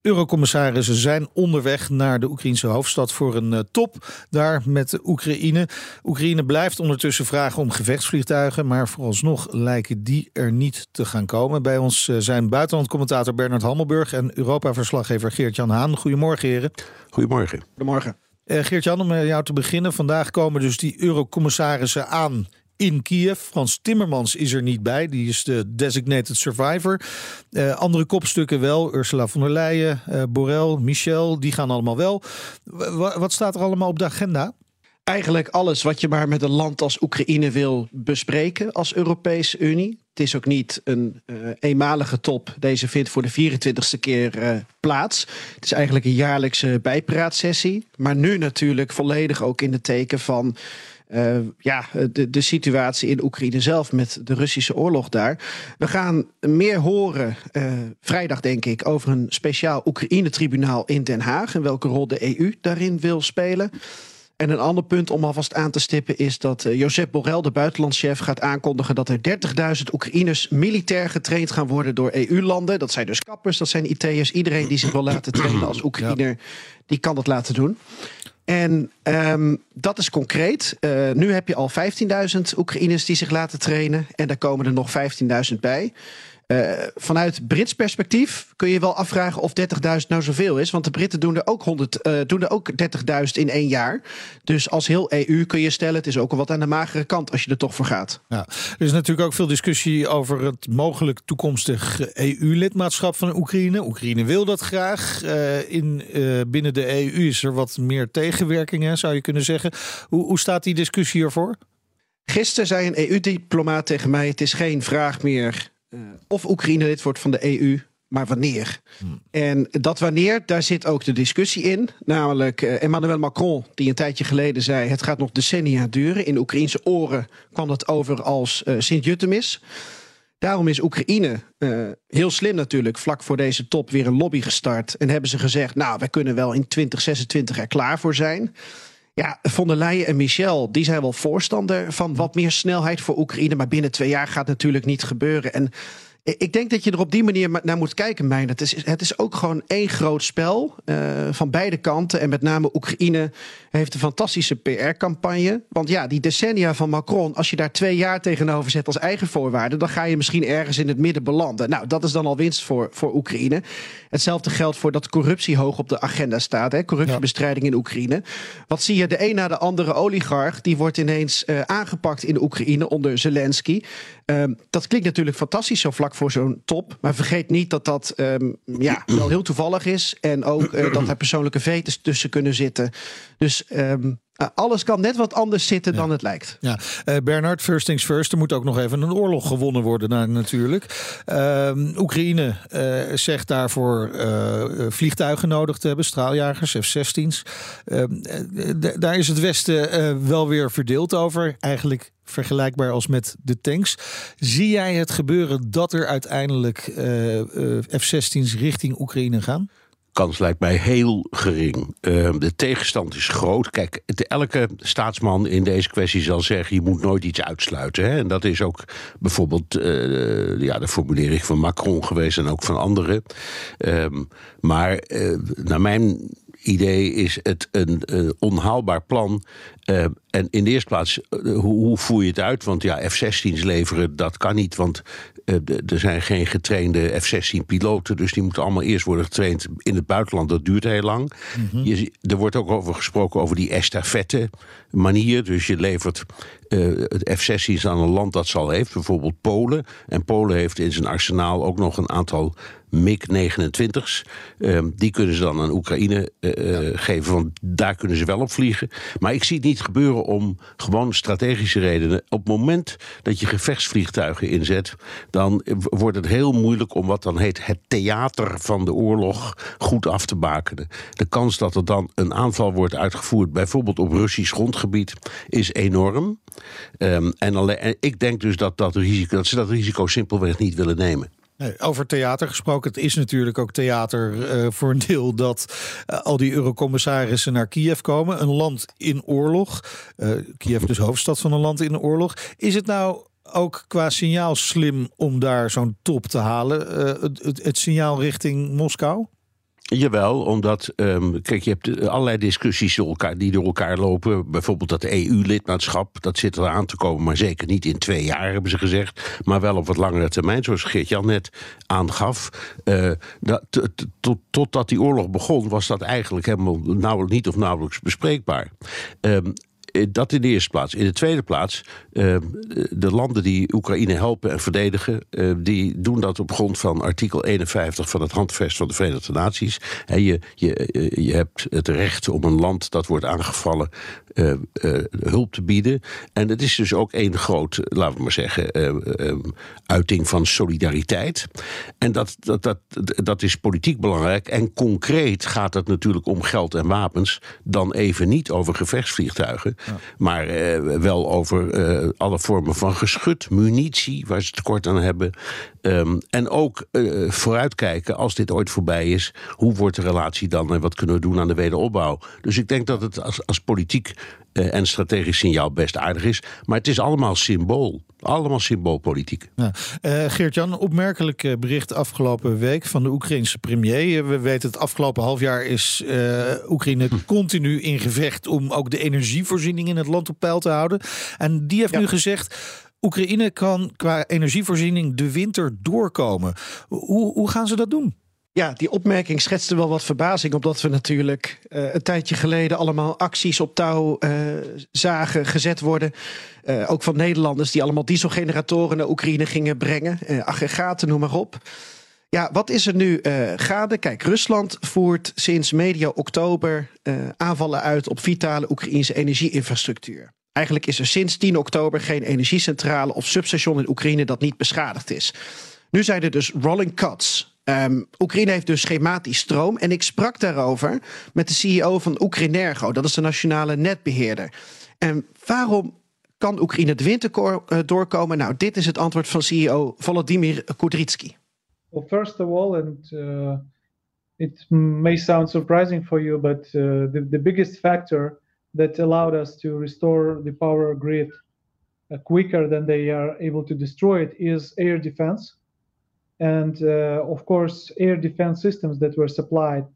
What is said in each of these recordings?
Eurocommissarissen zijn onderweg naar de Oekraïnse hoofdstad voor een uh, top daar met de Oekraïne. Oekraïne blijft ondertussen vragen om gevechtsvliegtuigen, maar vooralsnog lijken die er niet te gaan komen. Bij ons uh, zijn buitenlandcommentator Bernard Hammelburg en Europa-verslaggever Geert-Jan Haan. Goedemorgen, heren. Goedemorgen. Goedemorgen. Uh, Geert-Jan, om jou te beginnen. Vandaag komen dus die eurocommissarissen aan in Kiev. Frans Timmermans is er niet bij. Die is de designated survivor. Uh, andere kopstukken wel. Ursula von der Leyen, uh, Borrell, Michel. Die gaan allemaal wel. Wat staat er allemaal op de agenda? Eigenlijk alles wat je maar met een land als Oekraïne wil bespreken als Europese Unie. Het is ook niet een uh, eenmalige top. Deze vindt voor de 24ste keer plaats. Het is eigenlijk een jaarlijkse bijpraatsessie. Maar nu natuurlijk volledig ook in het teken van uh, ja, de, de situatie in Oekraïne zelf met de Russische oorlog daar. We gaan meer horen uh, vrijdag, denk ik, over een speciaal Oekraïne-tribunaal in Den Haag en welke rol de EU daarin wil spelen. En een ander punt om alvast aan te stippen is dat uh, Josep Borrell, de buitenlandschef, gaat aankondigen dat er 30.000 Oekraïners militair getraind gaan worden door EU-landen. Dat zijn dus kappers, dat zijn IT'ers. Iedereen die zich wil laten trainen als Oekraïner, die kan dat laten doen. En um, dat is concreet. Uh, nu heb je al 15.000 Oekraïners die zich laten trainen. En daar komen er nog 15.000 bij. Uh, vanuit Brits perspectief kun je wel afvragen of 30.000 nou zoveel is. Want de Britten doen er ook, 100, uh, doen er ook 30.000 in één jaar. Dus als heel EU kun je stellen, het is ook al wat aan de magere kant als je er toch voor gaat. Ja, er is natuurlijk ook veel discussie over het mogelijk toekomstig EU-lidmaatschap van Oekraïne. Oekraïne wil dat graag. Uh, in, binnen de EU is er wat meer tegenwerking, zou je kunnen zeggen. Hoe, hoe staat die discussie ervoor? Gisteren zei een EU-diplomaat tegen mij: het is geen vraag meer of Oekraïne lid wordt van de EU, maar wanneer. Hmm. En dat wanneer, daar zit ook de discussie in. Namelijk uh, Emmanuel Macron, die een tijdje geleden zei... het gaat nog decennia duren. In Oekraïnse oren kwam dat over als uh, Sint-Jutemis. Daarom is Oekraïne heel slim natuurlijk... vlak voor deze top weer een lobby gestart. En hebben ze gezegd, nou, wij kunnen wel in 2026 er klaar voor zijn... Ja, von der Leyen en Michel, die zijn wel voorstander van wat meer snelheid voor Oekraïne. Maar binnen twee jaar gaat natuurlijk niet gebeuren. En ik denk dat je er op die manier naar moet kijken, Mijn. Het is, het is ook gewoon één groot spel uh, van beide kanten. En met name Oekraïne heeft een fantastische PR-campagne. Want ja, die decennia van Macron, als je daar twee jaar tegenover zet als eigen voorwaarde, dan ga je misschien ergens in het midden belanden. Nou, dat is dan al winst voor, voor Oekraïne. Hetzelfde geldt voor dat corruptie hoog op de agenda staat. Hè? Corruptiebestrijding in Oekraïne. Wat zie je? De een na de andere oligarch, die wordt ineens uh, aangepakt in Oekraïne onder Zelensky. Um, dat klinkt natuurlijk fantastisch zo vlak voor zo'n top. Maar vergeet niet dat dat um, ja, wel heel toevallig is. En ook uh, dat er persoonlijke vetes tussen kunnen zitten. Dus um, alles kan net wat anders zitten ja. dan het lijkt. Ja, uh, Bernard, first things first. Er moet ook nog even een oorlog gewonnen worden nou, natuurlijk. Uh, Oekraïne uh, zegt daarvoor vliegtuigen nodig te hebben, straaljagers, F-16's. daar is het Westen wel weer verdeeld over. Eigenlijk vergelijkbaar als met de tanks. Zie jij het gebeuren dat er uiteindelijk F-16's richting Oekraïne gaan? Kans lijkt mij heel gering. Uh, de tegenstand is groot. Kijk, elke staatsman in deze kwestie zal zeggen: je moet nooit iets uitsluiten. Hè? En dat is ook bijvoorbeeld uh, ja, de formulering van Macron geweest en ook van anderen. Um, maar uh, naar mijn idee is het een uh, onhaalbaar plan. Uh, en in de eerste plaats, uh, hoe, hoe, voer je het uit? Want ja, F-16's leveren, dat kan niet. Want er zijn geen getrainde F-16-piloten. Dus die moeten allemaal eerst worden getraind in het buitenland. Dat duurt heel lang. Mm -hmm. je, er wordt ook over gesproken over die estafette manier. Dus je levert het F-16's aan een land dat ze al heeft. Bijvoorbeeld Polen. En Polen heeft in zijn arsenaal ook nog een aantal MiG-29's. Um, die kunnen ze dan aan Oekraïne uh, ja. geven, want daar kunnen ze wel op vliegen. Maar ik zie het niet gebeuren om gewoon strategische redenen. Op het moment dat je gevechtsvliegtuigen inzet, dan wordt het heel moeilijk om wat dan heet het theater van de oorlog goed af te bakenen. De kans dat er dan een aanval wordt uitgevoerd, bijvoorbeeld op Russisch grondgebied, is enorm. Um, en alleen, ik denk dus dat, dat, risico, dat ze dat risico simpelweg niet willen nemen. Over theater gesproken. Het is natuurlijk ook theater uh, voor een deel dat uh, al die eurocommissarissen naar Kiev komen. Een land in oorlog. Uh, Kiev dus hoofdstad van een land in oorlog. Is het nou ook qua signaal slim om daar zo'n top te halen? Het, het, het signaal richting Moskou? Jawel, omdat, um, kijk, je hebt allerlei discussies elkaar, die door elkaar lopen. Bijvoorbeeld dat EU-lidmaatschap, dat zit er aan te komen, maar zeker niet in twee jaar, hebben ze gezegd. Maar wel op wat langere termijn, zoals Geert-Jan net aangaf. Uh, dat, tot, totdat die oorlog begon, was dat eigenlijk helemaal nauwelijks, niet of nauwelijks bespreekbaar. Um, eh, dat in de eerste plaats. In de tweede plaats, uh, de landen die Oekraïne helpen en verdedigen, uh, die doen dat op grond van artikel 51 van het handvest van de Verenigde Naties. Je, je, je hebt het recht om een land dat wordt aangevallen hulp te bieden. En het is dus ook één groot, laten we maar zeggen, uiting van solidariteit. En dat, dat, dat, dat is politiek belangrijk. En concreet gaat het natuurlijk om geld en wapens, dan even niet over gevechtsvliegtuigen. Maar uh, wel over uh, alle vormen van geschut, munitie, waar ze tekort aan hebben. Um, en ook uh, vooruitkijken, als dit ooit voorbij is, hoe wordt de relatie dan en wat kunnen we doen aan de wederopbouw? Dus ik denk dat het als, als politiek en strategisch signaal best aardig is. Maar het is allemaal symbool. Allemaal symboolpolitiek. Ja. Uh, Geert-Jan, opmerkelijk bericht afgelopen week van de Oekraïnse premier. We weten het afgelopen half jaar is uh, Oekraïne hm. continu in gevecht om ook de energievoorziening in het land op peil te houden. En die heeft ja. nu gezegd. Oekraïne kan qua energievoorziening de winter doorkomen. Hoe, hoe gaan ze dat doen? Ja, die opmerking schetste wel wat verbazing, omdat we natuurlijk uh, een tijdje geleden allemaal acties op touw uh, zagen gezet worden. Uh, ook van Nederlanders die allemaal dieselgeneratoren naar Oekraïne gingen brengen, aggregaten, noem maar op. Ja, wat is er nu gaande? Kijk, Rusland voert sinds medio oktober aanvallen uit op vitale Oekraïnse energieinfrastructuur. Eigenlijk is er sinds 10 oktober geen energiecentrale of substation in Oekraïne dat niet beschadigd is. Nu zijn er dus rolling cuts. Um, Oekraïne heeft dus schematisch stroom. En ik sprak daarover met de CEO van Oekraïnergo. Dat is de nationale netbeheerder. En waarom kan Oekraïne de winter uh, doorkomen? Nou, dit is het antwoord van CEO Volodymyr Kudrytsky. Well, first of all, and uh, it may sound surprising for you, but uh, the, the biggest factor that allowed us to restore the power grid uh, quicker than they are able to destroy it is air defense. And uh, of course air defense systems that were supplied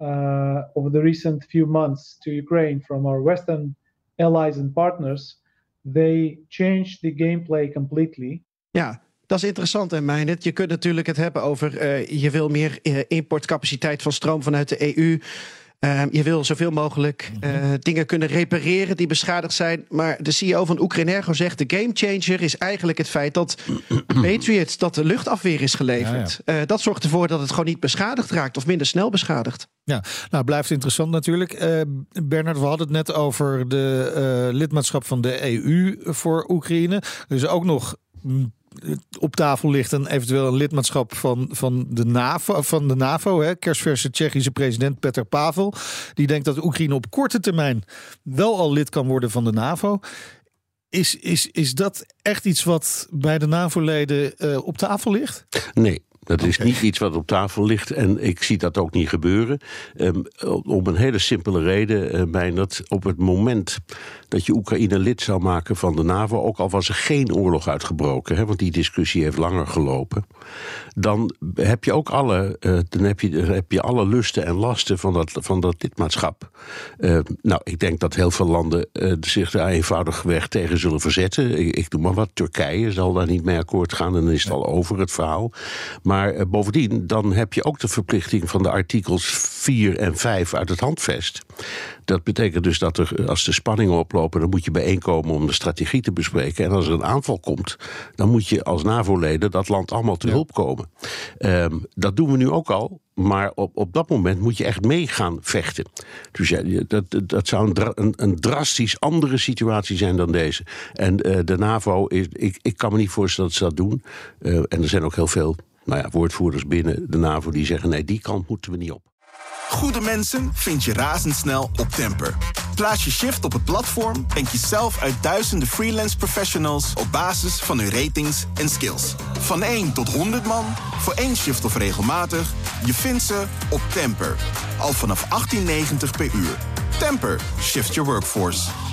uh, over the recent few months to Ukraine from our Western allies and partners, they changed the gameplay completely. Ja, dat is interessant, en Meinet. Je kunt natuurlijk het hebben over uh, je wil meer uh, importcapaciteit van stroom vanuit de EU. Uh, je wil zoveel mogelijk uh, dingen kunnen repareren die beschadigd zijn. Maar de CEO van Oekraïnergo zegt: de gamechanger is eigenlijk het feit dat Patriots, dat de luchtafweer is geleverd. Ja, ja. Uh, dat zorgt ervoor dat het gewoon niet beschadigd raakt of minder snel beschadigd. Ja, nou blijft interessant natuurlijk. Uh, Bernard, we hadden het net over de lidmaatschap van de EU voor Oekraïne. Dus ook nog op tafel ligt een eventueel een lidmaatschap van, van de NAVO. Van de NAVO hè, kerstverse Tsjechische president Petr Pavel. Die denkt dat Oekraïne op korte termijn wel al lid kan worden van de NAVO. Is, is, is dat echt iets wat bij de NAVO-leden uh, op tafel ligt? Nee, dat is niet iets wat op tafel ligt en ik zie dat ook niet gebeuren. Um, om een hele simpele reden, uh, dat op het moment dat je Oekraïne lid zou maken van de NAVO, ook al was er geen oorlog uitgebroken, hè, want die discussie heeft langer gelopen, dan heb je ook alle, uh, dan heb je, heb je alle lusten en lasten van dat, van dat lidmaatschap. Uh, nou, ik denk dat heel veel landen uh, zich daar eenvoudigweg tegen zullen verzetten. Ik, ik doe maar wat, Turkije zal daar niet mee akkoord gaan en dan is het al over het verhaal. Maar bovendien, dan heb je ook de verplichting van de artikels 4 en 5 uit het handvest. Dat betekent dus dat er, als de spanningen oplopen, dan moet je bijeenkomen om de strategie te bespreken. En als er een aanval komt, dan moet je als NAVO-leden dat land allemaal te hulp komen. Ehm, dat doen we nu ook al. Maar op, op dat moment moet je echt mee gaan vechten. Dus ja, dat, dat zou een, een, een drastisch andere situatie zijn dan deze. En uh, de NAVO, is, ik, ik kan me niet voorstellen dat ze dat doen. Uh, en er zijn ook heel veel nou ja, woordvoerders binnen de NAVO die zeggen: nee, die kant moeten we niet op. Goede mensen vind je razendsnel op Temper. Plaats je shift op het platform en kies zelf uit duizenden freelance professionals op basis van hun ratings en skills. Van 1 tot 100 man, voor één shift of regelmatig, je vindt ze op Temper. Al vanaf 18,90 per uur. Temper, shift your workforce.